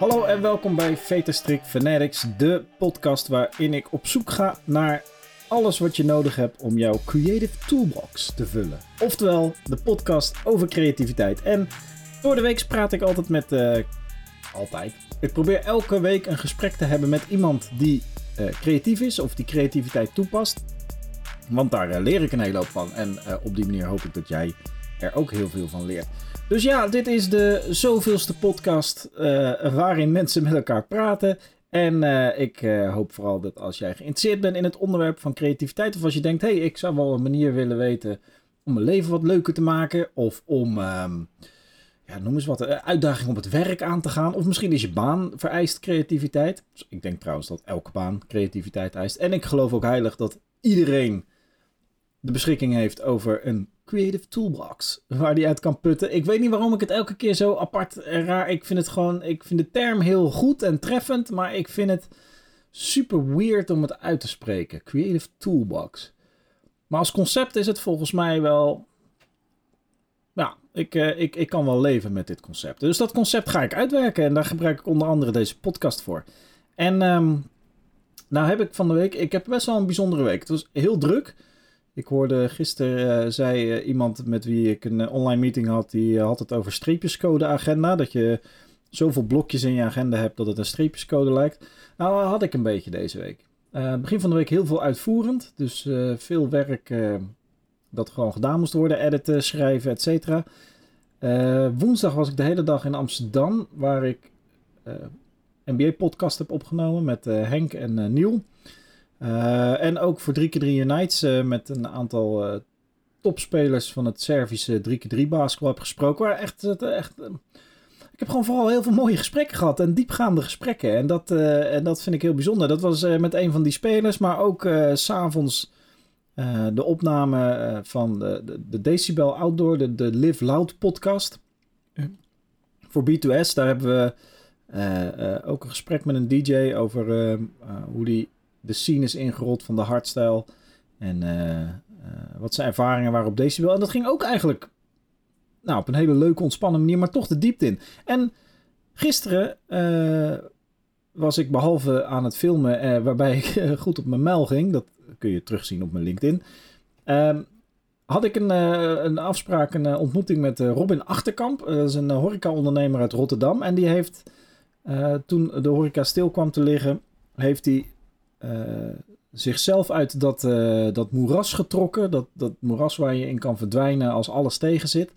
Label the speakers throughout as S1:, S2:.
S1: Hallo en welkom bij Veterstrik Fanatics, de podcast waarin ik op zoek ga naar alles wat je nodig hebt om jouw creative toolbox te vullen. Oftewel, de podcast over creativiteit. En door de week praat ik altijd met. Uh, altijd. Ik probeer elke week een gesprek te hebben met iemand die uh, creatief is of die creativiteit toepast. Want daar uh, leer ik een hele hoop van. En op die manier hoop ik dat jij er ook heel veel van leert. Dus ja, dit is de zoveelste podcast waarin mensen met elkaar praten. En uh, ik uh, hoop vooral dat als jij geïnteresseerd bent in het onderwerp van creativiteit, of als je denkt, hé, hey, ik zou wel een manier willen weten om mijn leven wat leuker te maken, of om, um, ja, noem eens wat, een uitdaging om het werk aan te gaan, of misschien is je baan vereist creativiteit. Dus ik denk trouwens dat elke baan creativiteit eist. En ik geloof ook heilig dat iedereen de beschikking heeft over een creative toolbox waar die uit kan putten. Ik weet niet waarom ik het elke keer zo apart raar. Ik vind het gewoon, ik vind de term heel goed en treffend, maar ik vind het super weird om het uit te spreken. Creative toolbox. Maar als concept is het volgens mij wel. Ja, ik, uh, ik, ik kan wel leven met dit concept. Dus dat concept ga ik uitwerken en daar gebruik ik onder andere deze podcast voor. En um, nou heb ik van de week, ik heb best wel een bijzondere week. Het was heel druk. Ik hoorde gisteren, uh, zei uh, iemand met wie ik een uh, online meeting had, die had het over streepjescode agenda. Dat je zoveel blokjes in je agenda hebt dat het een streepjescode lijkt. Nou, had ik een beetje deze week. begin van de week heel veel uitvoerend. Dus veel werk dat gewoon gedaan moest worden. Editen, schrijven, et cetera. woensdag was ik de hele dag in Amsterdam, waar ik NBA-podcast heb opgenomen met Henk en Niel. Uh, en ook voor 3x3 Unites uh, met een aantal uh, topspelers van het Servische 3x3 basketbal heb gesproken. Waar echt, echt, ik heb gewoon vooral heel veel mooie gesprekken gehad en diepgaande gesprekken. En dat, en dat vind ik heel bijzonder. Dat was met een van die spelers, maar ook s s'avonds de opname van de, de, de, Decibel Outdoor, de, de Live Loud podcast. Voor B2S, daar hebben we ook een gesprek met een DJ over hoe die de scene is ingerold van de hardstyle. En uh, uh, wat zijn ervaringen waren op Decibel. En dat ging ook eigenlijk nou, op een hele leuke, ontspannen manier, maar toch de diepte in. En gisteren uh, was ik behalve aan het filmen, waarbij ik goed op mijn mijl ging. Dat kun je terugzien op mijn LinkedIn. Ehm, had ik een, een afspraak, een ontmoeting met Robin Achterkamp. dat is een horeca-ondernemer uit Rotterdam. En die heeft, toen de horeca stil kwam te liggen, heeft hij zichzelf uit dat, uh, dat moeras getrokken. Dat, dat moeras waar je in kan verdwijnen als alles tegen zit.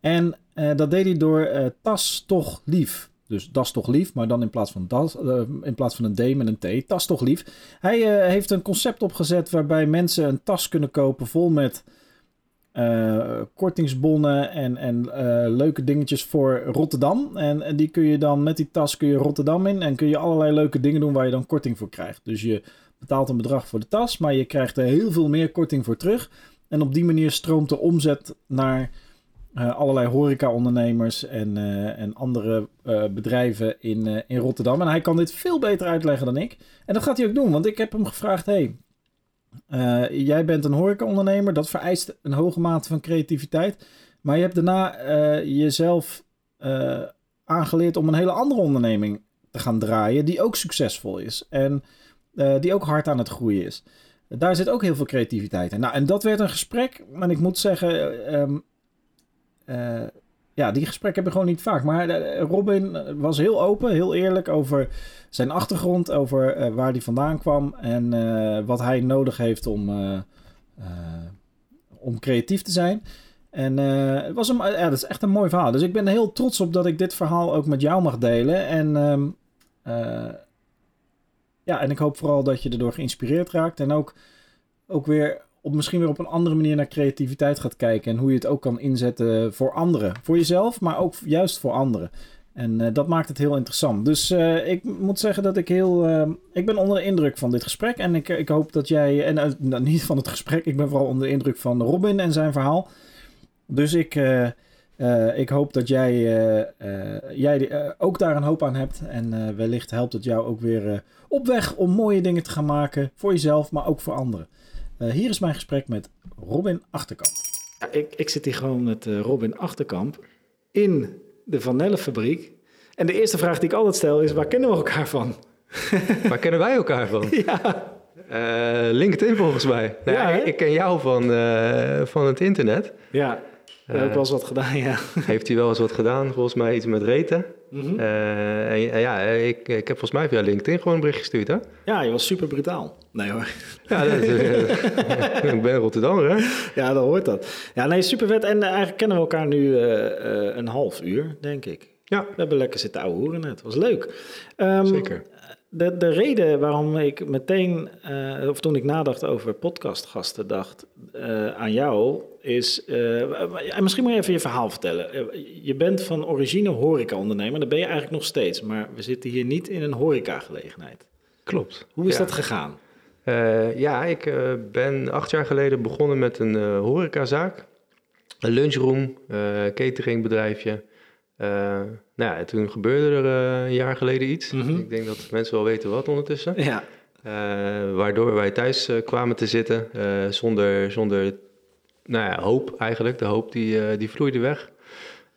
S1: En uh, dat deed hij door tas toch lief. Dus das toch lief, maar dan in plaats van, das, in plaats van een D met een T. Tas toch lief. Hij heeft een concept opgezet waarbij mensen een tas kunnen kopen vol met uh, kortingsbonnen en, en uh, leuke dingetjes voor Rotterdam. En, die kun je dan met die tas kun je Rotterdam in en kun je allerlei leuke dingen doen waar je dan korting voor krijgt. Dus je betaalt een bedrag voor de tas, maar je krijgt er heel veel meer korting voor terug. En op die manier stroomt de omzet naar uh, allerlei horeca-ondernemers en, en andere bedrijven in, in Rotterdam. En hij kan dit veel beter uitleggen dan ik. En dat gaat hij ook doen, want ik heb hem gevraagd: hey, uh, jij bent een horecaondernemer, dat vereist een hoge mate van creativiteit. Maar je hebt daarna uh, jezelf uh, aangeleerd om een hele andere onderneming te gaan draaien, die ook succesvol is en die ook hard aan het groeien is. Daar zit ook heel veel creativiteit in. Nou, en dat werd een gesprek, en ik moet zeggen, um, ja, die gesprekken hebben we gewoon niet vaak. Maar Robin was heel open, heel eerlijk over zijn achtergrond, over uh, waar hij vandaan kwam en uh, wat hij nodig heeft om, om creatief te zijn. En het was een, ja, dat is echt een mooi verhaal. Dus ik ben heel trots op dat ik dit verhaal ook met jou mag delen. En, um, ja, en ik hoop vooral dat je erdoor geïnspireerd raakt. En ook, ook weer op misschien weer op een andere manier naar creativiteit gaat kijken. En hoe je het ook kan inzetten voor anderen. Voor jezelf, maar ook juist voor anderen. En uh, dat maakt het heel interessant. Dus uh, ik moet zeggen dat ik heel. Uh, ik ben onder de indruk van dit gesprek. En ik, ik hoop dat jij. En nou, niet van het gesprek, ik ben vooral onder de indruk van Robin en zijn verhaal. Dus ik, ik hoop dat jij, jij ook daar een hoop aan hebt. En wellicht helpt het jou ook weer op weg om mooie dingen te gaan maken. Voor jezelf, maar ook voor anderen. Hier is mijn gesprek met Robin Achterkamp. Ja, ik, ik zit hier gewoon met Robin Achterkamp in de Vanellenfabriek. En de eerste vraag die ik altijd stel is, waar kennen we elkaar van?
S2: Waar kennen wij elkaar van?
S1: Ja.
S2: Uh, LinkedIn volgens mij. Nou, ja, ik, ken jou van, uh, van het internet.
S1: Ja, heb ik wel eens wat gedaan, ja.
S2: Heeft hij wel eens wat gedaan, volgens mij iets met reten. Mm -hmm. uh, en, ja, ik, ik heb volgens mij via LinkedIn gewoon een bericht gestuurd, hè?
S1: Ja, je was super brutaal. Nee hoor.
S2: Ja, dat, ik ben Rotterdammer, hè?
S1: Ja, dat hoort dat. Ja, nee, super vet. En eigenlijk kennen we elkaar nu een half uur, denk ik. Ja. We hebben lekker zitten ouwe hoeren net. was leuk.
S2: Um, Zeker
S1: de, de reden waarom ik meteen, uh, of toen ik nadacht over podcastgasten, dacht uh, aan jou, is. Uh, misschien moet je even je verhaal vertellen. je bent van origine horeca-ondernemer, dat ben je eigenlijk nog steeds, maar we zitten hier niet in een horeca-gelegenheid.
S2: Klopt.
S1: Hoe is dat gegaan?
S2: ja, ik ben acht jaar geleden begonnen met een horecazaak. Een lunchroom, cateringbedrijfje. Uh, nou ja, toen gebeurde er uh, een jaar geleden iets. Mm -hmm. Ik denk dat mensen wel weten wat ondertussen. Ja. Uh, waardoor wij thuis kwamen te zitten zonder, zonder nou ja, hoop eigenlijk. De hoop die, die vloeide weg.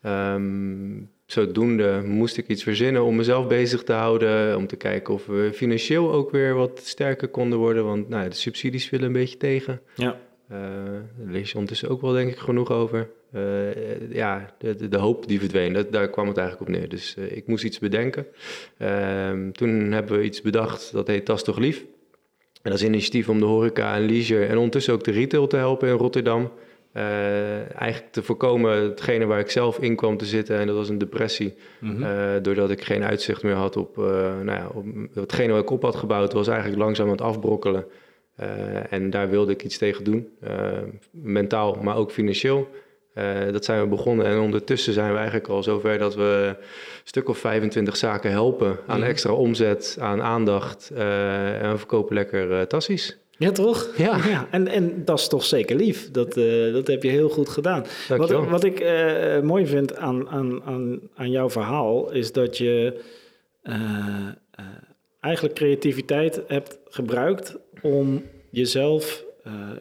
S2: Um, zodoende moest ik iets verzinnen om mezelf bezig te houden. Om te kijken of we financieel ook weer wat sterker konden worden. Want nou, de subsidies vielen een beetje tegen. Ja. daar lees je ondertussen ook wel denk ik genoeg over. Uh, ja, de, de, hoop die verdween, dat, daar kwam het eigenlijk op neer. Dus uh, ik moest iets bedenken. Uh, toen hebben we iets bedacht, dat heet Tas toch lief. En dat is een initiatief om de horeca en leisure en ondertussen ook de retail te helpen in Rotterdam. eigenlijk te voorkomen hetgene waar ik zelf in kwam te zitten en dat was een depressie. Mm -hmm. doordat ik geen uitzicht meer had op, nou ja, op hetgene wat ik op had gebouwd, was eigenlijk langzaam aan het afbrokkelen. en daar wilde ik iets tegen doen, mentaal, maar ook financieel. Uh, dat zijn we begonnen en ondertussen zijn we eigenlijk al zover dat we een stuk of 25 zaken helpen aan mhm. extra omzet, aan aandacht uh, en we verkopen lekker uh, tassies.
S1: Ja, toch? Ja. ja. En, en dat is toch zeker lief. Dat, dat heb je heel goed gedaan. Wat, wat, ik mooi vind aan, aan, aan, aan jouw verhaal is dat je eigenlijk creativiteit hebt gebruikt om jezelf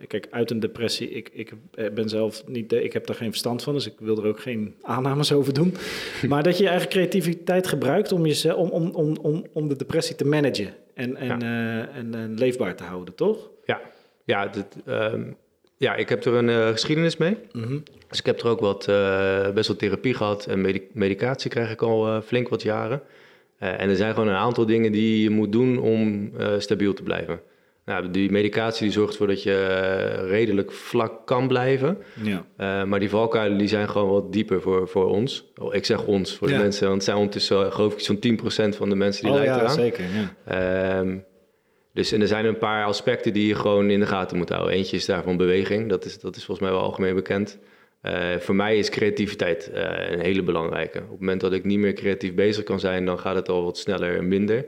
S1: kijk, uit een depressie, ik, ik ben zelf niet, ik heb daar geen verstand van, dus ik wil er ook geen aannames over doen. maar dat je je eigen creativiteit gebruikt om, jezelf, om, om, om, om, om de depressie te managen en, en, ja. en, en, leefbaar te houden, toch?
S2: Ja, ja, um, ja ik heb er een uh, geschiedenis mee. Mm -hmm. Dus ik heb er ook wat, best wel therapie gehad en medicatie krijg ik al flink wat jaren. en er zijn gewoon een aantal dingen die je moet doen om stabiel te blijven. Nou, die medicatie die zorgt ervoor dat je eh, redelijk vlak kan blijven. Ja. Uh, maar die valkuilen die zijn gewoon wat dieper voor, voor ons. Oh, ik zeg ons, voor de mensen. Want het zijn ondertussen eh, geloof ik zo'n 10% van de mensen die oh, lijken ja, eraan.
S1: Zeker,
S2: ja. Um, dus en er zijn een paar aspecten die je gewoon in de gaten moet houden. Eentje is daarvan beweging. Dat is, dat is volgens mij wel algemeen bekend. Uh, voor mij is creativiteit uh, een hele belangrijke. Op het moment dat ik niet meer creatief bezig kan zijn, dan gaat het al wat sneller en minder.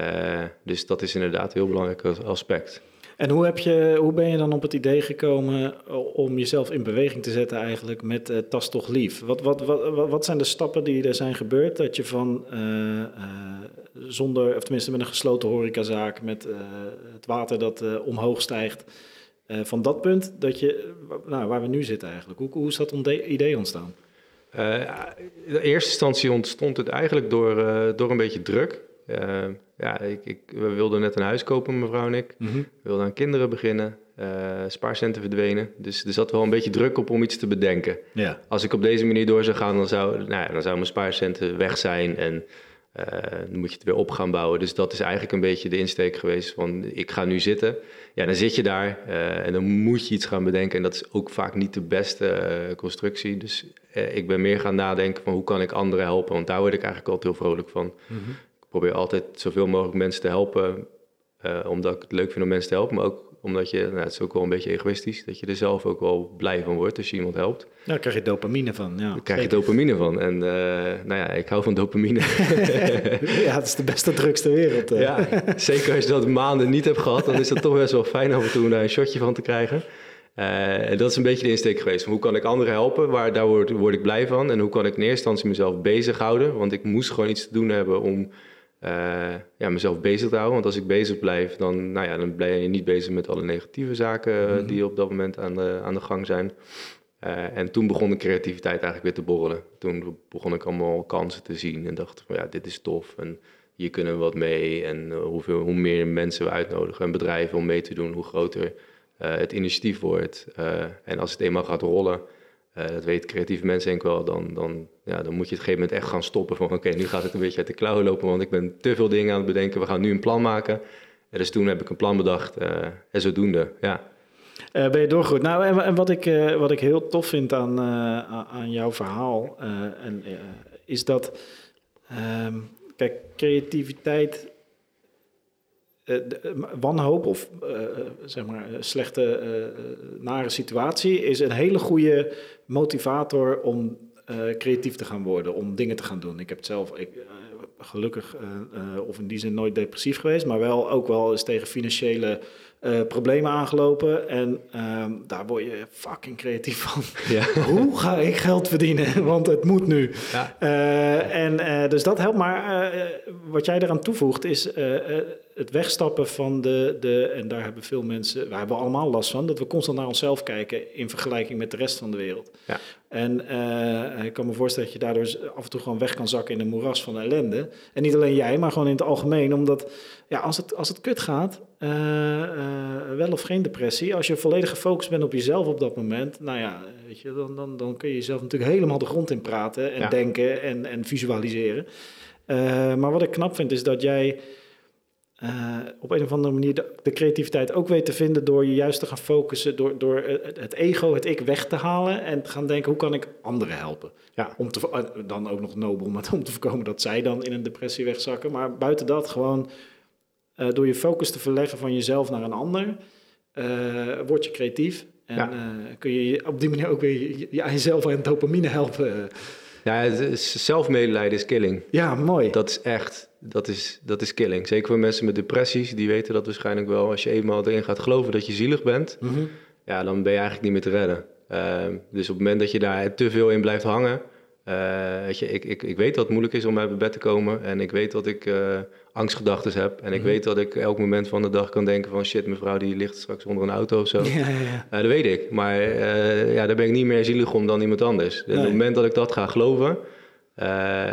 S2: Uh, dus dat is inderdaad een heel belangrijk aspect.
S1: En hoe, heb je, hoe ben je dan op het idee gekomen om jezelf in beweging te zetten eigenlijk met uh, Tas toch lief? Wat, wat, wat, wat zijn de stappen die er zijn gebeurd dat je van uh, zonder, of tenminste met een gesloten horecazaak, met het water dat omhoog stijgt, van dat punt dat je, nou, waar we nu zitten eigenlijk, hoe, hoe is dat idee ontstaan?
S2: in eerste instantie ontstond het eigenlijk door, door een beetje druk. Uh, ja, ik, ik, we wilden net een huis kopen, mevrouw en ik. Mhm. We wilden aan kinderen beginnen. Uh, spaarcenten verdwenen. Dus er zat wel een beetje druk op om iets te bedenken. Ja. Als ik op deze manier door zou gaan, dan zou, nou ja, dan zou mijn spaarcenten weg zijn. En uh, dan moet je het weer op gaan bouwen. Dus dat is eigenlijk een beetje de insteek geweest van ik ga nu zitten. Ja, dan zit je daar uh, en dan moet je iets gaan bedenken. En dat is ook vaak niet de beste constructie. Dus ik ben meer gaan nadenken van hoe kan ik anderen helpen. Want daar word ik eigenlijk altijd heel vrolijk van. Mm probeer altijd zoveel mogelijk mensen te helpen. Uh, omdat ik het leuk vind om mensen te helpen. Maar ook omdat je, nou, het is ook wel een beetje egoïstisch, dat je er zelf ook wel blij van wordt als je iemand helpt. Nou,
S1: daar krijg je dopamine van. Ja,
S2: daar krijg je dopamine van. En uh, nou ja, ik hou van dopamine.
S1: ja, het is de beste drugs ter wereld. Uh.
S2: Ja, zeker als je dat maanden niet hebt gehad, dan is dat toch best wel fijn af en toe om daar een shotje van te krijgen. Uh, en dat is een beetje de insteek geweest. Hoe kan ik anderen helpen? Waar, daar word, word ik blij van. En hoe kan ik in eerste instantie mezelf bezighouden? Want ik moest gewoon iets te doen hebben om uh, ja, mezelf bezig te houden. Want als ik bezig blijf, dan, nou ja, dan ben je niet bezig met alle negatieve zaken mm -hmm. die op dat moment aan de, aan de gang zijn. Eh, en toen begon de creativiteit eigenlijk weer te borrelen. Toen begon ik allemaal kansen te zien en dacht van ja, dit is tof en hier kunnen we wat mee. En uh, hoeveel, hoe meer mensen we uitnodigen en bedrijven om mee te doen, hoe groter het initiatief wordt. en als het eenmaal gaat rollen, dat weten creatieve mensen denk ik wel, dan, dan, ja, dan moet je op een gegeven moment echt gaan stoppen van oké, nu gaat het een beetje uit de klauwen lopen, want ik ben te veel dingen aan het bedenken. We gaan nu een plan maken. En dus toen heb ik een plan bedacht en zodoende, ja.
S1: Uh, ben je doorgegroeid. Nou, en, en wat, ik, wat ik heel tof vind aan, aan jouw verhaal, en, is dat, ehm, kijk, creativiteit, wanhoop of zeg maar slechte, nare situatie is een hele goede motivator om creatief te gaan worden, om dingen te gaan doen. Ik heb het zelf, ik, gelukkig, of in die zin nooit depressief geweest, maar wel ook wel eens tegen financiële uh, problemen aangelopen. En uh, daar word je fucking creatief van. Ja. Hoe ga ik geld verdienen? Want het moet nu. Ja. Uh, en uh, dus dat helpt. Maar wat jij eraan toevoegt is het wegstappen van de, de... En daar hebben veel mensen... Wij hebben allemaal last van. Dat we constant naar onszelf kijken in vergelijking met de rest van de wereld. Ja. En ik kan me voorstellen dat je daardoor af en toe gewoon weg kan zakken in een moeras van ellende. En niet alleen jij, maar gewoon in het algemeen. Omdat ja, als, het, als het kut gaat uh, uh, wel of geen depressie. Als je volledig gefocust bent op jezelf op dat moment, nou ja, weet je, dan, dan, dan kun je jezelf natuurlijk helemaal de grond in praten en denken en, en visualiseren. Uh, maar wat ik knap vind is dat jij op een of andere manier de, de, creativiteit ook weet te vinden door je juist te gaan focussen, door, door het ego, het ik weg te halen en te gaan denken hoe kan ik anderen helpen. Ja. Om te, dan ook nog nobel, maar om te voorkomen dat zij dan in een depressie wegzakken. Maar buiten dat gewoon uh, door je focus te verleggen van jezelf naar een ander, uh, word je creatief. En ja. uh, kun je op die manier ook weer je, je, jezelf aan dopamine helpen.
S2: Ja, zelfmedelijden is killing.
S1: Ja, mooi.
S2: Dat is echt, dat is, dat is killing. Zeker voor mensen met depressies, die weten dat waarschijnlijk wel. Als je eenmaal erin gaat geloven dat je zielig bent, mm -hmm. ja, dan ben je eigenlijk niet meer te redden. Uh, dus op het moment dat je daar te veel in blijft hangen, uh, weet je, ik, ik, ik weet dat het moeilijk is om uit mijn bed te komen en ik weet dat ik uh, angstgedachten heb. En ik mhm. weet dat ik elk moment van de dag kan denken van shit, mevrouw die ligt straks onder een auto of zo. Ja, ja, ja. Uh, dat weet ik. Maar ja, daar ben ik niet meer zielig om dan iemand anders. Nee. Op het moment dat ik dat ga geloven,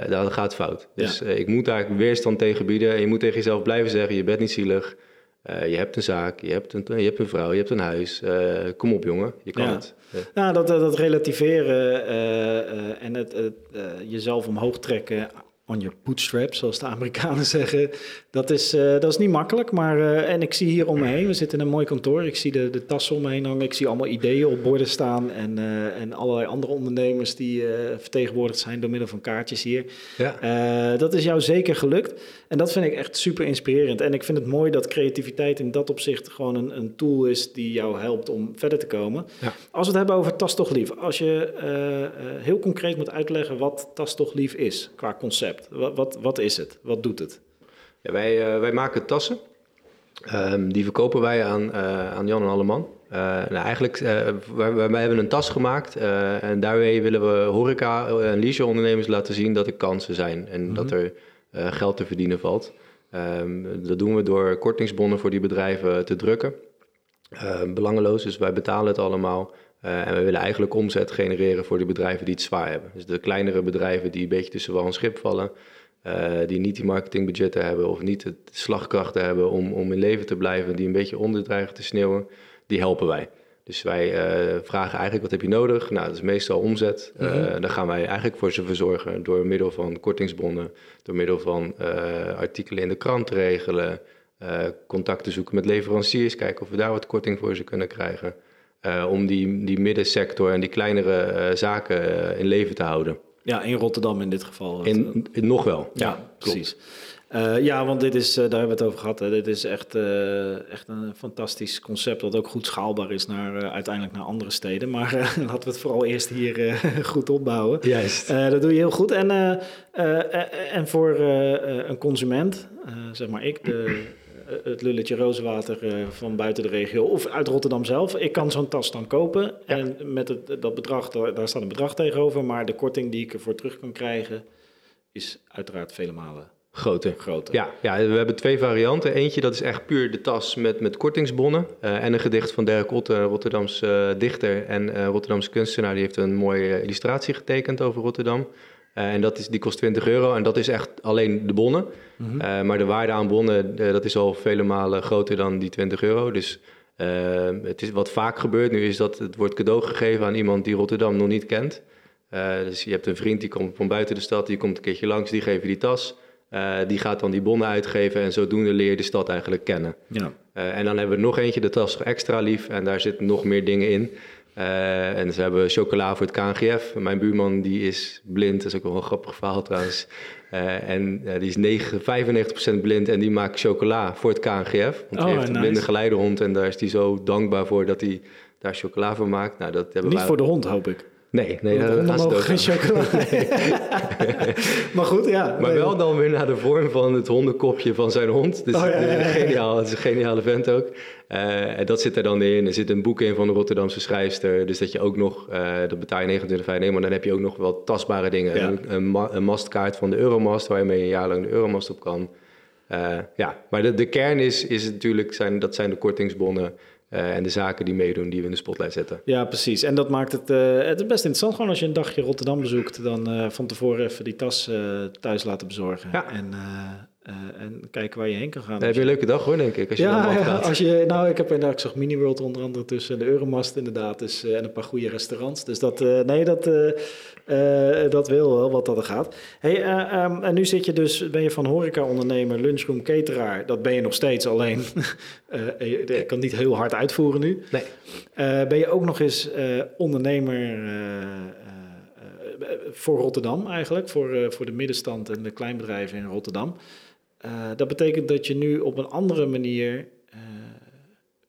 S2: dan gaat het fout. Dus ik moet daar weerstand tegen bieden. En je moet tegen jezelf blijven zeggen, je bent niet zielig. Uh, je hebt een zaak, je hebt een, je hebt een vrouw, je hebt een huis. Uh, kom op, jongen, je kan het.
S1: Ja. Nou, dat, dat relativeren uh, en het, jezelf omhoog trekken on your bootstraps, zoals de Amerikanen zeggen. Dat is, uh, dat is niet makkelijk, maar uh, en ik zie hier om me heen, we zitten in een mooi kantoor, ik zie de, de tassen om me heen hangen, ik zie allemaal ideeën op borden staan en, uh, en allerlei andere ondernemers die vertegenwoordigd zijn door middel van kaartjes hier. Ja. dat is jou zeker gelukt en dat vind ik echt super inspirerend. En ik vind het mooi dat creativiteit in dat opzicht gewoon een, een tool is die jou helpt om verder te komen. Ja. Als we het hebben over Tas toch lief, als je heel concreet moet uitleggen wat Tas toch lief is qua concept. Wat, wat, wat is het? Wat doet het?
S2: Ja, wij, uh, wij maken tassen. Um, die verkopen wij aan, uh, aan Jan en Alleman. Uh, nou, eigenlijk, wij, wij, hebben een tas gemaakt en daarmee willen we horeca en leisure ondernemers laten zien dat er kansen zijn en mm -hmm. dat er geld te verdienen valt. Um, dat doen we door kortingsbonnen voor die bedrijven te drukken. Ehm, belangeloos, dus wij betalen het allemaal. Uh, en we willen eigenlijk omzet genereren voor de bedrijven die het zwaar hebben. Dus de kleinere bedrijven die een beetje tussen wel een schip vallen, uh, die niet die marketingbudgetten hebben of niet de slagkrachten hebben om, om in leven te blijven, die een beetje onder te sneeuwen, die helpen wij. Dus wij uh, vragen eigenlijk wat heb je nodig? Nou, dat is meestal omzet. Mm -hmm. daar gaan wij eigenlijk voor ze verzorgen door middel van kortingsbonnen, door middel van artikelen in de krant regelen, contacten zoeken met leveranciers, kijken of we daar wat korting voor ze kunnen krijgen. Om die, die middensector en die kleinere zaken in leven te houden.
S1: Ja, in Rotterdam in dit geval.
S2: In, in nog wel, ja,
S1: ja precies. ja, want dit is, daar hebben we het over gehad. Hè. Dit is echt, echt een fantastisch concept dat ook goed schaalbaar is naar uiteindelijk naar andere steden. Maar laten we het vooral eerst hier goed opbouwen.
S2: Juist.
S1: dat doe je heel goed. En, en voor een consument, zeg maar ik, de eh, het lulletje rozenwater uh, van buiten de regio of uit Rotterdam zelf. Ik kan zo'n tas dan kopen en met het, dat bedrag, daar, staat een bedrag tegenover, maar de korting die ik ervoor terug kan krijgen is uiteraard vele malen
S2: Grote.
S1: Grote.
S2: Ja, ja, we hebben twee varianten. Eentje dat is echt puur de tas met, met kortingsbonnen. eh, en een gedicht van Dirk Otte, Rotterdamse eh, dichter en eh, Rotterdamse kunstenaar. Die heeft een mooie eh, illustratie getekend over Rotterdam. Eh, en dat is, die kost 20 euro en dat is echt alleen de bonnen.
S1: Mhm.
S2: Eh, maar de waarde aan bonnen, eh, dat is al vele malen groter dan die 20 euro. Dus het is wat vaak gebeurt nu, is dat het wordt cadeau gegeven aan iemand die Rotterdam nog niet kent. Dus je hebt een vriend die komt van buiten de stad, die komt een keertje langs, die geeft je die tas. Die gaat dan die bonnen uitgeven en zodoende leer je de stad eigenlijk kennen.
S1: Ja.
S2: En dan hebben we nog eentje, de tas extra lief, en daar zitten nog meer dingen in. Eh, en ze hebben chocola voor het KNGF. Mijn buurman die is blind, dat is ook wel een grappig verhaal trouwens. Eh, en die is 9, 95% blind en die maakt chocola voor het KNGF. Want
S1: Oh,
S2: hij heeft een blinde geleidehond en daar is hij zo dankbaar voor dat hij daar chocola voor maakt. Nou, dat hebben
S1: Niet
S2: wij...
S1: voor de hond, hoop ik.
S2: Nee, nee, gaan ze
S1: mogen
S2: dood
S1: geen chocola. maar goed, ja.
S2: Maar
S1: nee.
S2: wel dan weer naar de vorm van het hondenkopje van zijn hond. Dus
S1: Oh, ja, ja, ja.
S2: geniaal, het is een geniale vent ook. Eh, en dat zit er dan in. Er zit een boek in van de Rotterdamse schrijfster. Dus dat je ook nog, eh, dat betaal je 29,5 nee, maar dan heb je ook nog wel tastbare dingen. Een, een, ma- een mastkaart van de Euromast, waar je mee een jaar lang de Euromast op kan. Eh, ja, maar de, de kern is, is natuurlijk, zijn, dat zijn de kortingsbonnen eh, en de zaken die meedoen, die we in de spotlight zetten.
S1: Ja, precies. En dat maakt het, eh, het best interessant. Gewoon als je een dagje Rotterdam bezoekt, dan eh, van tevoren even die tas thuis laten bezorgen.
S2: Ja.
S1: En, eh, en kijken waar je heen kan gaan.
S2: Dan heb je een leuke dag hoor, denk ik, als je
S1: ja, ja, als je, nou, ik heb inderdaad, ik zag Mini World onder andere tussen en de Euromast inderdaad, dus, eh, en een paar goede restaurants. Dus dat, eh, nee, dat, dat wil wel wat dat er gaat. Hey, eh, ehm, en nu zit je dus, ben je van horeca-ondernemer, lunchroom, cateraar. Dat ben je nog steeds alleen. Je kan niet heel hard uitvoeren nu.
S2: Nee.
S1: Ben je ook nog eens ondernemer voor Rotterdam eigenlijk, voor, voor de middenstand en de kleinbedrijven in Rotterdam. Eh, dat betekent dat je nu op een andere manier eh,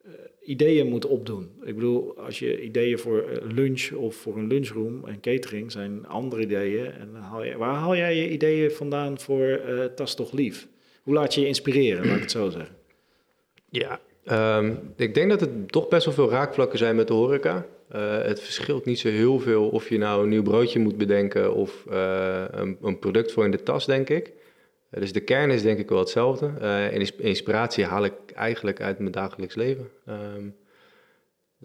S1: eh, ideeën moet opdoen. Ik bedoel, als je ideeën voor lunch of voor een lunchroom en catering zijn andere ideeën. En haal waar haal jij je ideeën vandaan voor eh Tas toch lief? Hoe laat je je inspireren, laat ik het zo zeggen?
S2: Ja, ehm, ik denk dat het toch best wel veel raakvlakken zijn met de horeca. Het verschilt niet zo heel veel of je nou een nieuw broodje moet bedenken of een, een product voor in de tas, denk ik. Eh, dus de kern is denk ik wel hetzelfde. Eh, en ins- inspiratie haal ik eigenlijk uit mijn dagelijks leven.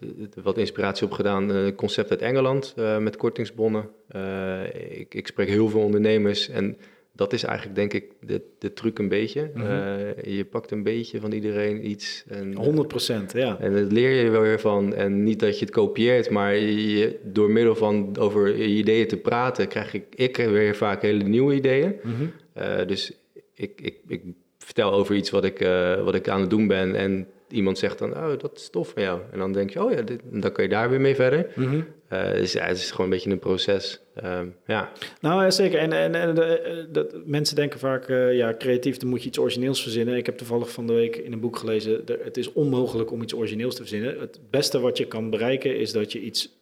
S2: Is wat inspiratie opgedaan, een concept uit Engeland eh, met kortingsbonnen. Eh, ik, ik spreek heel veel ondernemers en dat is eigenlijk denk ik de, de truc een beetje.
S1: Mhm.
S2: Eh, je pakt een beetje van iedereen iets. En,
S1: 100 procent, ja.
S2: en dat leer je wel weer van. En niet dat je het kopieert, maar je, door middel van over je ideeën te praten, krijg ik, ik weer vaak hele nieuwe ideeën.
S1: Mhm.
S2: Eh, dus ik, ik, ik vertel over iets wat ik, eh, wat ik aan het doen ben. En iemand zegt dan, oh, dat is tof van jou. En dan denk je, oh ja, dit, dan kan je daar weer mee verder.
S1: Mhm.
S2: Eh, dus ja, het is gewoon een beetje een proces. Ehm, ja.
S1: Nou, ja, zeker. En, en, en eh, mensen denken vaak, eh, ja, creatief, dan moet je iets origineels verzinnen. Ik heb toevallig van de week in een boek gelezen, er- het is onmogelijk om iets origineels te verzinnen. Het beste wat je kan bereiken is dat je iets,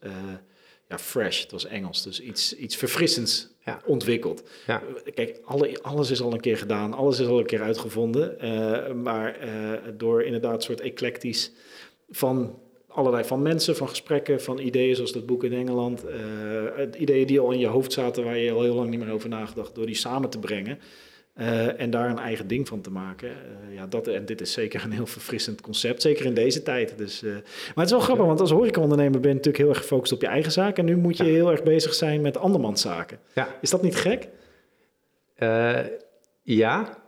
S1: ja, fresh, dat was Engels, dus iets, iets verfrissends
S2: Ja.
S1: ontwikkelt.
S2: Ja.
S1: Kijk, alle, alles is al een keer gedaan, alles is al een keer uitgevonden. eh, maar eh, door inderdaad een soort eclectisch van allerlei van mensen, van gesprekken, van ideeën zoals dat boek in Engeland. eh, ideeën die al in je hoofd zaten, waar je al heel lang niet meer over nagedacht, door die samen te brengen. Eh, en daar een eigen ding van te maken. Eh, ja, dat, en dit is zeker een heel verfrissend concept, zeker in deze tijd. Dus, eh, maar het is wel grappig, want als horecaondernemer ben je natuurlijk heel erg gefocust op je eigen zaak. En nu moet je
S2: Ja.
S1: heel erg bezig zijn met andermans zaken.
S2: Ja.
S1: Is dat niet gek?
S2: Ja,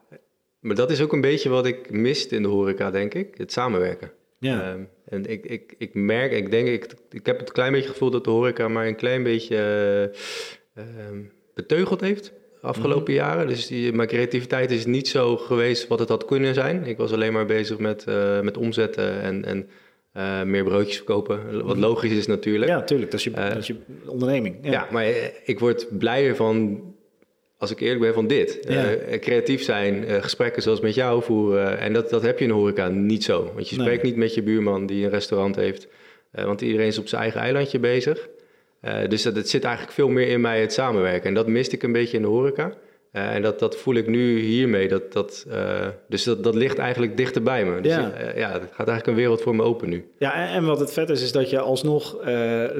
S2: maar dat is ook een beetje wat ik miste in de horeca, denk ik. Het samenwerken.
S1: Ja.
S2: Ehm, en ik, ik, ik merk, ik denk, ik, ik heb het klein beetje gevoel dat de horeca maar een klein beetje eh, ehm, beteugeld heeft afgelopen jaren. Dus die, mijn creativiteit is niet zo geweest wat het had kunnen zijn. Ik was alleen maar bezig met, eh, met omzetten en, en eh, meer broodjes verkopen. Wat logisch is natuurlijk.
S1: Ja, tuurlijk. Dat is je,
S2: Eh,
S1: dat is je onderneming.
S2: Ja, maar ik word blijer van, als ik eerlijk ben, van dit.
S1: Ja.
S2: Creatief zijn, gesprekken zoals met jou voeren. En dat, dat heb je in de horeca niet zo. Want je
S1: Nee.
S2: spreekt niet met je buurman die een restaurant heeft. Want iedereen is op zijn eigen eilandje bezig. Eh, dus dat, het zit eigenlijk veel meer in mij, het samenwerken. En dat miste ik een beetje in de horeca. Eh, en dat, dat voel ik nu hiermee. Dat, dat, uh, dus dat, dat ligt eigenlijk dichter bij me. Dus ja. Ja, het gaat eigenlijk een wereld voor me open nu.
S1: Ja, en, en wat het vet is, is dat je alsnog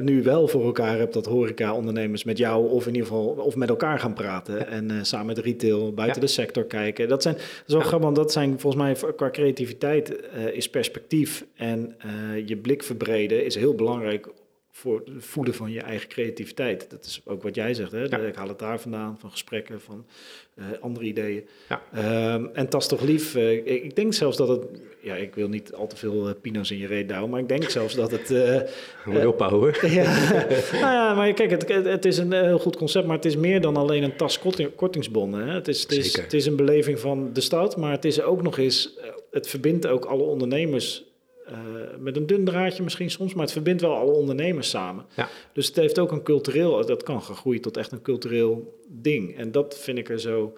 S1: nu wel voor elkaar hebt dat horeca-ondernemers met jou of in ieder geval of met elkaar gaan praten. Ja. En samen met retail buiten ja. de sector kijken. Dat zijn zo grappig, want dat zijn volgens mij qua creativiteit is perspectief en je blik verbreden is heel belangrijk voor het voeden van je eigen creativiteit. Dat is ook wat jij zegt. Hè? Ik haal het daar vandaan, van gesprekken, van uh, andere ideeën. Ja. Um, en tas toch lief. Uh, ik, ik, denk zelfs dat het... Ja, ik wil niet al te veel uh, pino's in je reet douwen, maar ik denk zelfs dat het...
S2: Moet ophouden.
S1: ja, nou ja, maar kijk, het, het, is een heel goed concept, maar het is meer dan alleen een tas korting. Hè? Het, is, het, is, het is een beleving van de stad, maar het is ook nog eens... Het verbindt ook alle ondernemers uh, met een dun draadje misschien soms, maar het verbindt wel alle ondernemers samen. Ja. Dus het heeft ook een cultureel, dat kan gegroeid tot echt een cultureel ding. En dat vind ik er zo,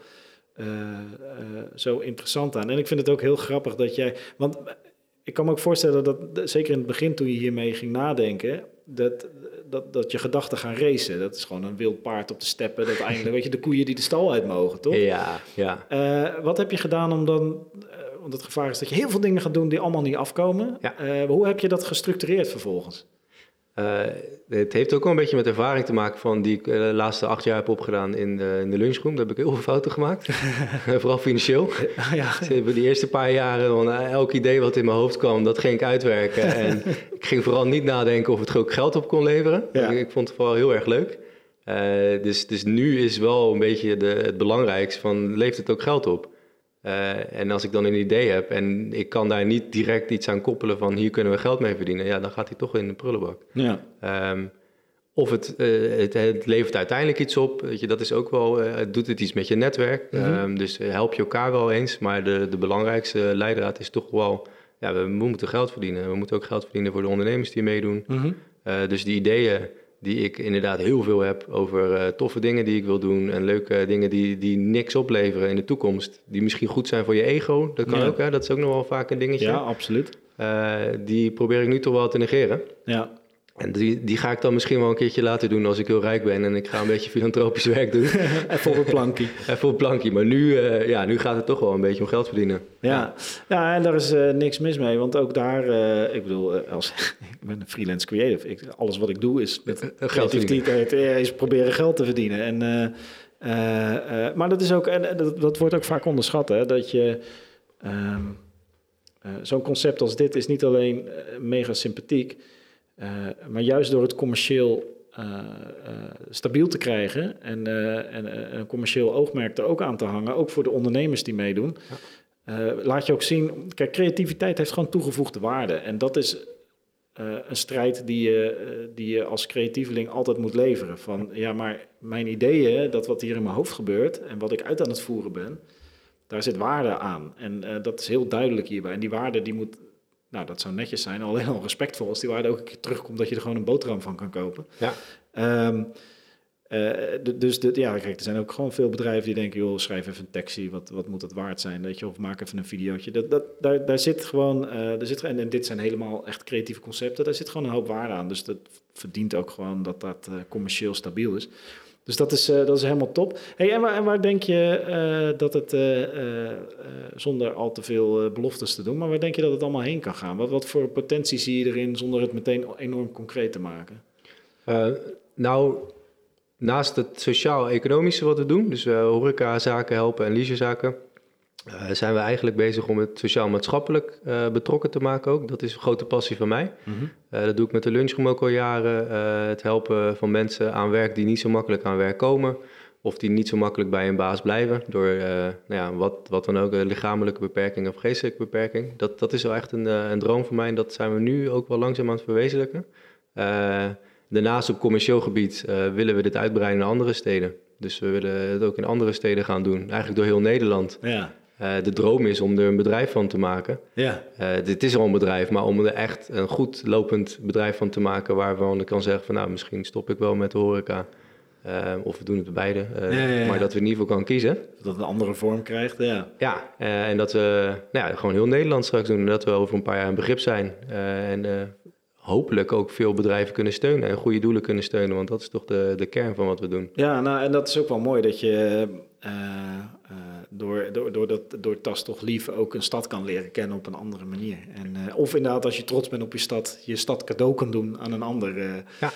S1: uh, uh, zo interessant aan. En ik vind het ook heel grappig dat jij, want ik kan me ook voorstellen dat, zeker in het begin toen je hiermee ging nadenken, dat, dat, dat je gedachten gaan racen. Dat is gewoon een wild paard op de steppen. Dat eindelijk, weet je, de koeien die de stal uit mogen, toch?
S2: Ja, ja.
S1: wat heb je gedaan om dan want het gevaar is dat je heel veel dingen gaat doen die allemaal niet afkomen. Uh, hoe heb je dat gestructureerd vervolgens?
S2: Uh, het heeft ook wel een beetje met ervaring te maken van die ik de uh, laatste acht jaar heb opgedaan in de, in de lunchroom. Daar heb ik heel veel fouten gemaakt, vooral financieel. ja. De eerste paar jaren, elk idee wat in mijn hoofd kwam, dat ging ik uitwerken. en ik ging vooral niet nadenken of het ook geld op kon leveren. Ja. Ik, ik, vond het vooral heel erg leuk. Dus, dus nu is wel een beetje de, het belangrijkste van, levert het ook geld op? Uh, en als ik dan een idee heb en ik kan daar niet direct iets aan koppelen van hier kunnen we geld mee verdienen, ja, dan gaat hij toch in de prullenbak. Ja. Um, of het, uh, het, het, levert uiteindelijk iets op, weet je, dat is ook wel, uh, doet het iets met je netwerk. Mm -hmm. um, dus help je elkaar wel eens, maar de, de belangrijkste leidraad is toch wel, ja, we, we, moeten geld verdienen. We moeten ook geld verdienen voor de ondernemers die meedoen. Mm -hmm. dus die ideeën die ik inderdaad heel veel heb over uh, toffe dingen die ik wil doen en leuke dingen die, die niks opleveren in de toekomst. Die misschien goed zijn voor je ego, dat kan ja. ook, hè? dat is ook nog wel vaak een dingetje.
S1: Ja, absoluut.
S2: Uh, die probeer ik nu toch wel te negeren. Ja. En die, die ga ik dan misschien wel een keertje laten doen als ik heel rijk ben en ik ga een beetje filantropisch werk doen.
S1: Even op een plankje.
S2: Even op een plankje. Maar nu, uh, ja, nu gaat het toch wel een beetje om geld verdienen.
S1: Ja, ja. en daar is uh, niks mis mee. Want ook daar, uh, ik bedoel, als, ik ben een freelance creative. Ik, alles wat ik doe is met creativiteit, is proberen geld te verdienen. En, maar dat is ook, en dat, dat, wordt ook vaak onderschat, hè, dat je... Um, Zo'n concept als dit is niet alleen mega sympathiek... Uh, maar juist door het commercieel uh, uh, stabiel te krijgen en, en een commercieel oogmerk er ook aan te hangen, ook voor de ondernemers die meedoen, ja. laat je ook zien, kijk, creativiteit heeft gewoon toegevoegde waarde. En dat is een strijd die je, die je als creatieveling altijd moet leveren. Van ja, maar mijn ideeën, dat wat hier in mijn hoofd gebeurt en wat ik uit aan het voeren ben, daar zit waarde aan. En dat is heel duidelijk hierbij. En die waarde die moet nou, dat zou netjes zijn. Alleen al respectvol als die waarde ook een keer terugkomt dat je er gewoon een boterham van kan kopen. Ja. Um, uh, dus de, ja, kijk, er zijn ook gewoon veel bedrijven die denken, joh, schrijf even een tekstje, wat, wat moet het waard zijn, weet je, of maak even een videootje. Dat, dat, daar, daar zit gewoon, uh, daar zit, en, en dit zijn helemaal echt creatieve concepten, daar zit gewoon een hoop waarde aan. Dus dat verdient ook gewoon dat dat uh, commercieel stabiel is. Dus dat is, uh, dat is helemaal top. Hey, en, waar, en denk je uh, dat het, uh, zonder al te veel beloftes te doen, maar waar denk je dat het allemaal heen kan gaan? Wat, wat voor potentie zie je erin zonder het meteen enorm concreet te maken?
S2: nou, naast het sociaal-economische wat we doen, dus horecazaken helpen en leisurezaken, uh, zijn we eigenlijk bezig om het sociaal-maatschappelijk uh, betrokken te maken ook. Dat is een grote passie van mij. Mm -hmm. uh, dat doe ik met de lunchroom ook al jaren. het helpen van mensen aan werk die niet zo makkelijk aan werk komen. Of die niet zo makkelijk bij een baas blijven. Door nou ja, wat, wat dan ook, een lichamelijke beperking of geestelijke beperking. Dat, dat is wel echt een, een droom van mij. En dat zijn we nu ook wel langzaam aan het verwezenlijken. daarnaast op commercieel gebied willen we dit uitbreiden naar andere steden. Dus we willen het ook in andere steden gaan doen. Eigenlijk door heel Nederland. Ja. Uh, de droom is om er een bedrijf van te maken. Ja. Uh, dit is al een bedrijf, maar om er echt een goed lopend bedrijf van te maken... waarvan ik kan zeggen van nou, misschien stop ik wel met de horeca... Uh, of we doen het beide, ja, ja, maar dat we in ieder geval kan kiezen.
S1: Dat het een andere vorm krijgt, ja.
S2: Ja, en dat we nou ja, gewoon heel Nederland straks doen. En dat we over een paar jaar een begrip zijn. en hopelijk ook veel bedrijven kunnen steunen en goede doelen kunnen steunen. Want dat is toch de, de kern van wat we doen.
S1: Ja, nou, en dat is ook wel mooi dat je door, door, door, dat, door Tas toch lief ook een stad kan leren kennen op een andere manier. En, uh, of inderdaad, als je trots bent op je stad, je stad cadeau kan doen aan een ander. ja.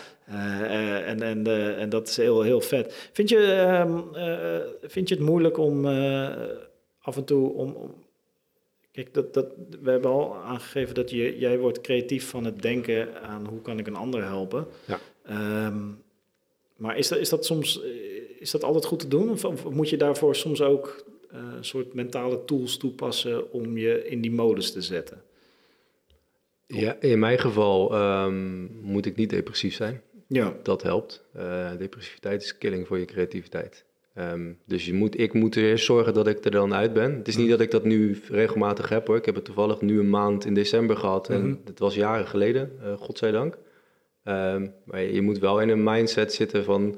S1: en, en, en dat is heel, heel vet. Vind je, ehm, vind je het moeilijk om af en toe om, om Kijk, dat, dat, we hebben al aangegeven dat je, jij wordt creatief van het denken aan hoe kan ik een ander helpen. Ja. Um, maar is dat, is dat soms is dat altijd goed te doen? Of, moet je daarvoor soms ook soort mentale tools toepassen om je in die modus te zetten?
S2: Ja, in mijn geval um, moet ik niet depressief zijn. Ja. Dat helpt. Uh, depressiviteit is killing voor je creativiteit. Um, dus je moet, ik moet eerst zorgen dat ik er dan uit ben. Het is niet dat ik dat nu regelmatig heb hoor. Ik heb het toevallig nu een maand in december gehad. En mm het was jaren geleden, uh, godzijdank. Um, maar je moet wel in een mindset zitten van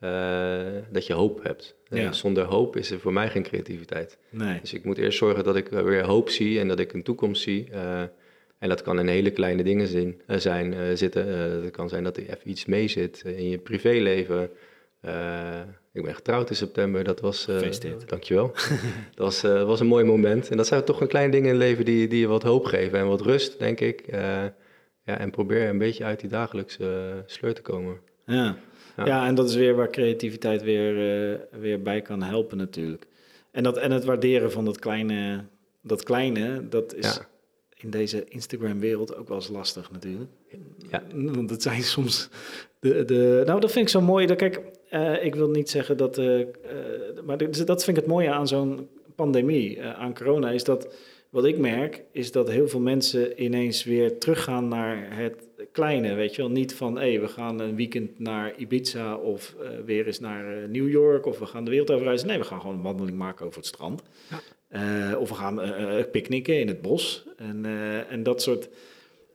S2: uh, dat je hoop hebt. Ja. zonder hoop is er voor mij geen creativiteit. Nee. Dus ik moet eerst zorgen dat ik weer hoop zie en dat ik een toekomst zie. Uh, en dat kan in hele kleine dingen zin, uh, zijn, zitten. het kan zijn dat er even iets mee zit in je privéleven. ik ben getrouwd in september, dat was... dankjewel. dat was, was een mooi moment. En dat zijn toch een kleine dingen in het leven die, die je wat hoop geven en wat rust, denk ik. ja, en probeer een beetje uit die dagelijkse sleur te komen.
S1: Ja. Ja. en dat is weer waar creativiteit weer, uh, weer bij kan helpen natuurlijk. En, dat, en het waarderen van dat kleine, dat kleine, dat is in deze Instagram-wereld ook wel eens lastig natuurlijk. Ja. Want het zijn soms de, de... Nou, dat vind ik zo mooi. Dat, kijk, uh, ik wil niet zeggen dat... Uh, maar dat vind ik het mooie aan zo'n pandemie, aan corona, is dat wat ik merk is dat heel veel mensen ineens weer teruggaan naar het kleine. Weet je wel, niet van hé, hey, we gaan een weekend naar Ibiza of uh, weer eens naar uh, New York of we gaan de wereld over reizen. Nee, we gaan gewoon een wandeling maken over het strand. Ja. Uh, of we gaan picknicken in het bos. En, en dat soort,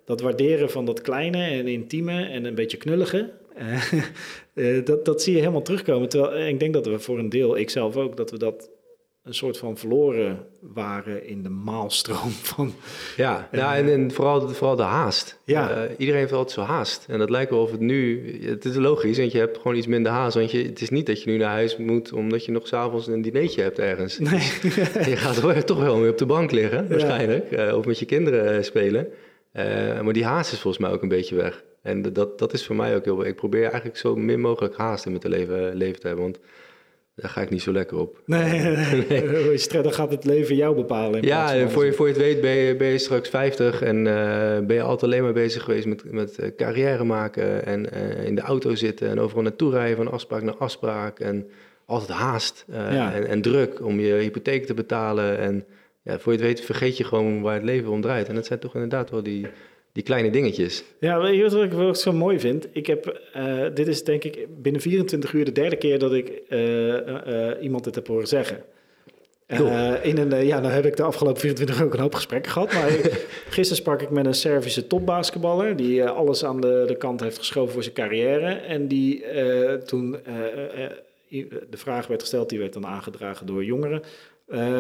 S1: dat waarderen van dat kleine en intieme en een beetje knullige. dat, dat zie je helemaal terugkomen. Terwijl ik denk dat we voor een deel, ik zelf ook, dat we dat een soort van verloren waren in de maalstroom van...
S2: Ja, ja en, en vooral, vooral de haast. Ja. Uh, iedereen heeft altijd zo haast. En dat lijkt wel of het nu... Het is logisch, want je hebt gewoon iets minder haast. Want je, het is niet dat je nu naar huis moet... omdat je nog s'avonds een dinertje hebt ergens. Nee. je gaat toch wel weer op de bank liggen, waarschijnlijk. Uh, of met je kinderen uh, spelen. maar die haast is volgens mij ook een beetje weg. En dat, dat is voor mij ook heel... Ik probeer eigenlijk zo min mogelijk haast in mijn leven, leven te hebben. Want daar ga ik niet zo lekker op.
S1: Nee, nee. nee. dan gaat het leven jou bepalen.
S2: Ja, voor je, voor je het weet ben je, ben je straks 50 en uh, ben je altijd alleen maar bezig geweest met, met uh, carrière maken en uh, in de auto zitten en overal naartoe rijden van afspraak naar afspraak en altijd haast ja. en, en, druk om je hypotheek te betalen. En ja, voor je het weet vergeet je gewoon waar het leven om draait. En dat zijn toch inderdaad wel die, die kleine dingetjes.
S1: Ja, weet je wat ik, zo mooi vind? Ik heb, uh, dit is denk ik binnen 24 uur de derde keer dat ik uh, uh, iemand het heb horen zeggen. in een, ja, nou heb ik de afgelopen 24 uur ook een hoop gesprekken gehad. Maar gisteren sprak ik met een Servische topbasketballer... die alles aan de, de kant heeft geschoven voor zijn carrière. En die toen de vraag werd gesteld, die werd dan aangedragen door jongeren...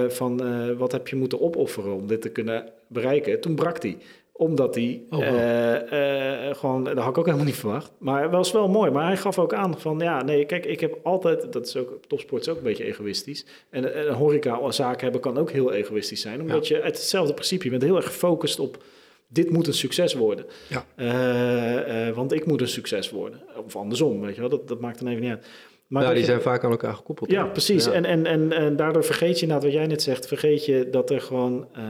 S1: van wat heb je moeten opofferen om dit te kunnen bereiken? Toen brak hij omdat hij oh, eh, eh, gewoon, dat had ik ook helemaal niet verwacht. Maar het was wel mooi. Maar hij gaf ook aan van, ja, nee, kijk, ik heb altijd, dat is ook, topsport is ook een beetje egoïstisch. En een horeca-zaak hebben kan ook heel egoïstisch zijn. Omdat je, hetzelfde principe, je bent heel erg gefocust op, dit moet een succes worden. Ja. Uh, want ik moet een succes worden. Of andersom, weet je wel, dat, dat maakt dan even niet uit.
S2: Maar ja, die zijn vaak aan elkaar gekoppeld.
S1: Ja, precies. En, en, en, en daardoor vergeet je, nou, wat jij net zegt, vergeet je dat er gewoon uh, uh,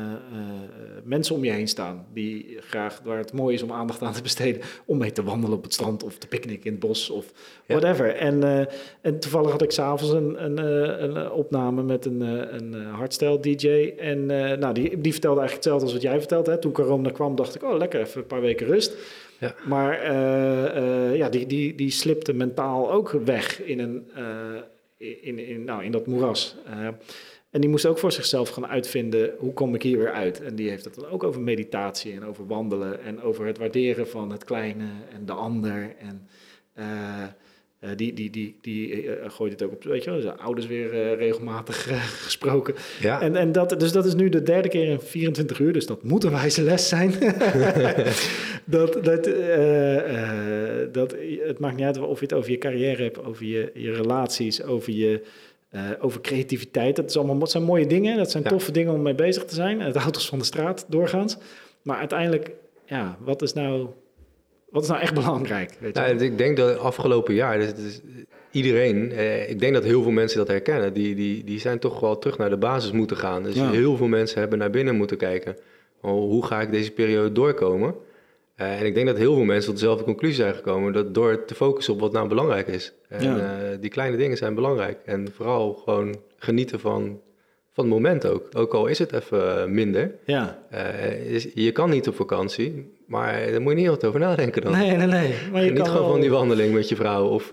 S1: mensen om je heen staan. Die graag, waar het mooi is om aandacht aan te besteden. Om mee te wandelen op het strand of te picknicken in het bos of whatever. En, uh, en toevallig had ik s'avonds een, een, een, opname met een, een hardstyle DJ. En nou, die, die vertelde eigenlijk hetzelfde als wat jij vertelde. Hè. Toen corona kwam, dacht ik, oh lekker, even een paar weken rust. Ja. Maar uh, uh, ja, die, die, die slipte mentaal ook weg in, een, uh, in, in, nou, in dat moeras. en die moest ook voor zichzelf gaan uitvinden, hoe kom ik hier weer uit? En die heeft het dan ook over meditatie en over wandelen en over het waarderen van het kleine en de ander. En uh, die die, die, die uh, gooit het ook op, weet je wel, zijn ouders weer uh, regelmatig gesproken. Ja. En, en dat, dus dat is nu de derde keer in 24 uur, dus dat moet een wijze les zijn. dat, dat, dat, het maakt niet uit of je het over je carrière hebt, over je, je relaties, over je eh, over creativiteit. Dat, is allemaal, dat zijn mooie dingen, dat zijn
S2: Ja.
S1: toffe dingen om mee bezig te zijn. Het houdt ons van de straat doorgaans. Maar uiteindelijk, ja, wat is nou, wat is nou echt belangrijk? Weet je?
S2: Nou, ik denk dat afgelopen jaar, dus, dus iedereen, eh, ik denk dat heel veel mensen dat herkennen, die, die, die zijn toch wel terug naar de basis moeten gaan. Dus
S1: Ja.
S2: heel veel mensen hebben naar binnen moeten kijken. Oh, hoe ga ik deze periode doorkomen? Eh, en ik denk dat heel veel mensen tot dezelfde conclusie zijn gekomen, dat door te focussen op wat nou belangrijk is. En
S1: Ja.
S2: eh, die kleine dingen zijn belangrijk. En vooral gewoon genieten van, van het moment ook. Ook al is het even eh, minder.
S1: ja,
S2: is- je kan niet op vakantie, maar daar moet je niet altijd over nadenken dan.
S1: nee, nee, nee. Maar je
S2: Geniet
S1: kan
S2: gewoon
S1: wel-
S2: van die wandeling met je vrouw of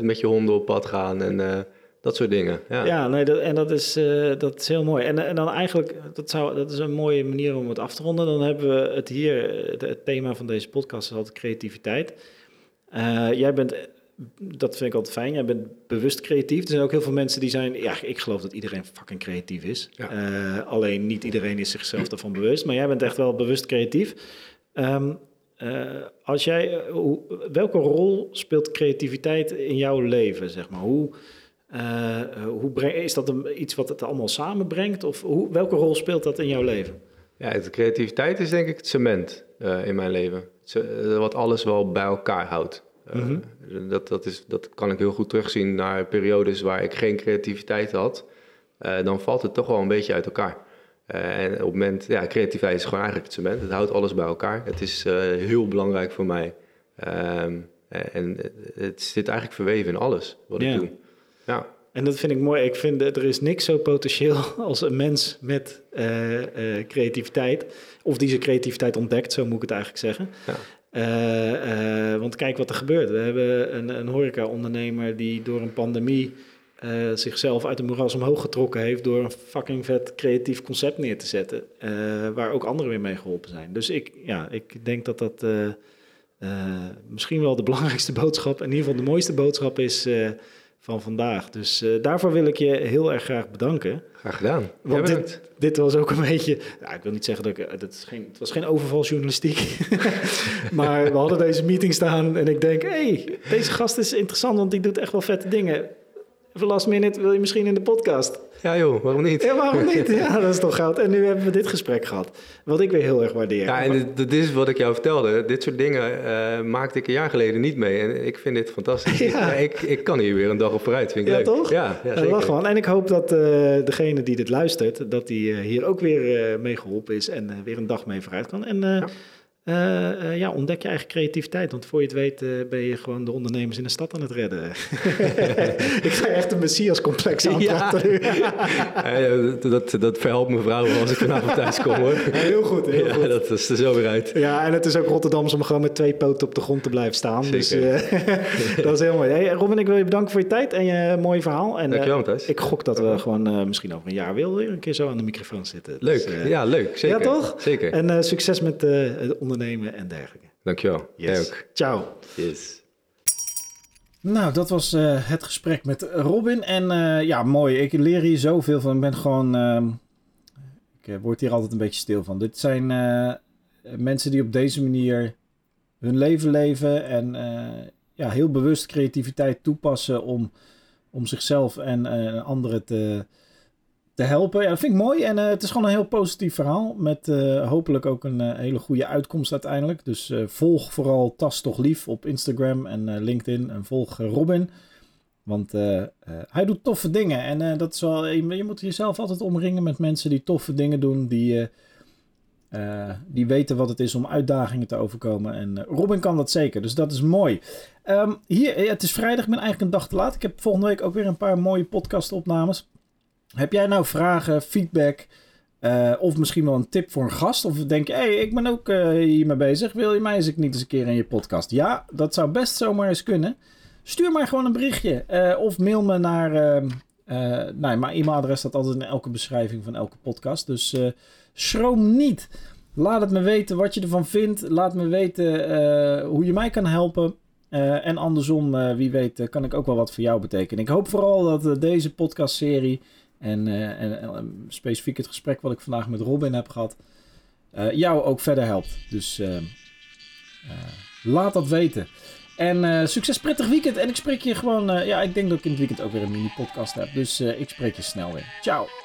S2: met je honden op pad gaan en dat soort dingen. Ja.
S1: Ja, nee, dat, en dat is, eh, dat is heel mooi. En, en dan eigenlijk, dat, zou, dat is een mooie manier om het af te ronden. Dan hebben we het hier, het, het thema van deze podcast is altijd creativiteit. Eh, jij bent, dat vind ik altijd fijn, jij bent bewust creatief. Er zijn ook heel veel mensen die zijn, ja, ik geloof dat iedereen fucking creatief is.
S2: Ja.
S1: Eh, alleen niet iedereen is zichzelf daarvan bewust. Maar jij bent echt wel bewust creatief. Ehm, eh, als jij, hoe, welke rol speelt creativiteit in jouw leven, zeg maar? Hoe... Eh, eh, hoe is dat een, iets wat het allemaal samenbrengt? Of hoe, welke rol speelt dat in jouw leven?
S2: Ja, de creativiteit is denk ik het cement eh, in mijn leven. Wat alles wel bij elkaar houdt.
S1: Mhm.
S2: dat, dat, is, dat kan ik heel goed terugzien naar periodes waar ik geen creativiteit had. Dan valt het toch wel een beetje uit elkaar. En op het moment, ja, creativiteit is gewoon eigenlijk het cement. Het houdt alles bij elkaar. Het is heel belangrijk voor mij. Ehm, en het zit eigenlijk verweven in alles wat ik doe. Ja.
S1: En dat vind ik mooi. Ik vind er is niks zo potentieel als een mens met eh, eh, creativiteit. Of die zijn creativiteit ontdekt, zo moet ik het eigenlijk zeggen.
S2: Ja.
S1: Eh, want kijk wat er gebeurt. We hebben een, een horeca-ondernemer die door een pandemie zichzelf uit de moeras omhoog getrokken heeft door een fucking vet creatief concept neer te zetten. waar ook anderen weer mee geholpen zijn. Dus ik, ja, ik denk dat dat misschien wel de belangrijkste boodschap, in ieder geval de mooiste boodschap is van vandaag. Dus eh, daarvoor wil ik je heel erg graag bedanken.
S2: Graag gedaan.
S1: Want
S2: Ja,
S1: dit, dit was ook een beetje. Nou, ik wil niet zeggen dat ik. Dat is geen, het was geen overvaljournalistiek. maar we hadden deze meeting staan en ik denk: hé, hey, deze gast is interessant, want die doet echt wel vette dingen. Even last minute wil je misschien in de podcast.
S2: Ja joh, waarom niet?
S1: Ja, waarom niet? Ja, dat is toch goud. En nu hebben we dit gesprek gehad. Wat ik weer heel erg waardeer.
S2: Ja, en dit, dit is wat ik jou vertelde. Dit soort dingen eh, maakte ik een jaar geleden niet mee. En ik vind dit fantastisch.
S1: Ja.
S2: Ik, ik kan hier weer een dag op vooruit. Vind ik
S1: Ja,
S2: leuk.
S1: toch?
S2: Ja, ja zeker.
S1: lach. En ik hoop dat eh, degene die dit luistert, dat die eh, hier ook weer mee geholpen is en weer een dag mee vooruit kan. En eh,
S2: Ja.
S1: eh, ja, ontdek je eigen creativiteit. Want voor je het weet eh, ben je gewoon de ondernemers in de stad aan het redden. ik ga echt een messias-complex aanpraten. nu.
S2: Eh, dat, dat, dat verhelpt mijn vrouw als ik vanavond thuis kom hoor.
S1: heel goed, heel
S2: ja,
S1: goed.
S2: dat is er zo weer uit.
S1: Ja, en het is ook Rotterdams om gewoon met twee poten op de grond te blijven staan. Dus
S2: Zeker.
S1: eh, dat is heel mooi. Hey, Robin, ik wil je bedanken voor je tijd en je mooie verhaal. En,
S2: Dankjewel Matthijs.
S1: ik gok dat we gewoon misschien over een jaar weer een keer zo aan de microfoon zitten.
S2: Leuk.
S1: Dus, eh,
S2: ja, leuk. Zeker.
S1: Ja, toch?
S2: Zeker.
S1: En succes met het ondernemen en dergelijke.
S2: Dankjewel. Jij ook.
S1: Ciao.
S2: Yes.
S1: Nou, dat was eh, het gesprek met Robin. En eh, ja, mooi. Ik leer hier zoveel van. Ik ben gewoon... ehm, ik eh, word hier altijd een beetje stil van. Dit zijn eh, mensen die op deze manier hun leven leven. En eh, ja, heel bewust creativiteit toepassen om, om zichzelf en eh, anderen te, helpen. Ja, dat vind ik mooi. En eh, het is gewoon een heel positief verhaal. Met eh, hopelijk ook een eh, hele goede uitkomst uiteindelijk. Dus volg vooral Tas Toch Lief op Instagram en LinkedIn. En volg Robin. Want hij doet toffe dingen. En dat is wel, je, moet jezelf altijd omringen met mensen die toffe dingen doen. Die, die weten wat het is om uitdagingen te overkomen. En Robin kan dat zeker. Dus dat is mooi. Ehm, hier, het is vrijdag. Ik ben eigenlijk een dag te laat. Ik heb volgende week ook weer een paar mooie podcastopnames. Heb jij nou vragen, feedback... eh, of misschien wel een tip voor een gast. Of denk je, hey, ik ben ook eh, hiermee bezig. Wil je mij eens niet eens een keer in je podcast? Ja, dat zou best zomaar eens kunnen. Stuur maar gewoon een berichtje. eh, of mail me naar... ehm, eh, nou, mijn e-mailadres staat altijd in elke beschrijving van elke podcast. Dus schroom niet. Laat het me weten wat je ervan vindt. Laat me weten hoe je mij kan helpen. En andersom, wie weet, kan ik ook wel wat voor jou betekenen. Ik hoop vooral dat deze podcastserie en, eh, en eh, specifiek het gesprek wat ik vandaag met Robin heb gehad, eh, jou ook verder helpt. Dus laat dat weten. En succes, prettig weekend. En ik spreek je gewoon, ja, ik denk dat ik in het weekend ook weer een mini podcast heb. Dus ik spreek je snel weer. Ciao.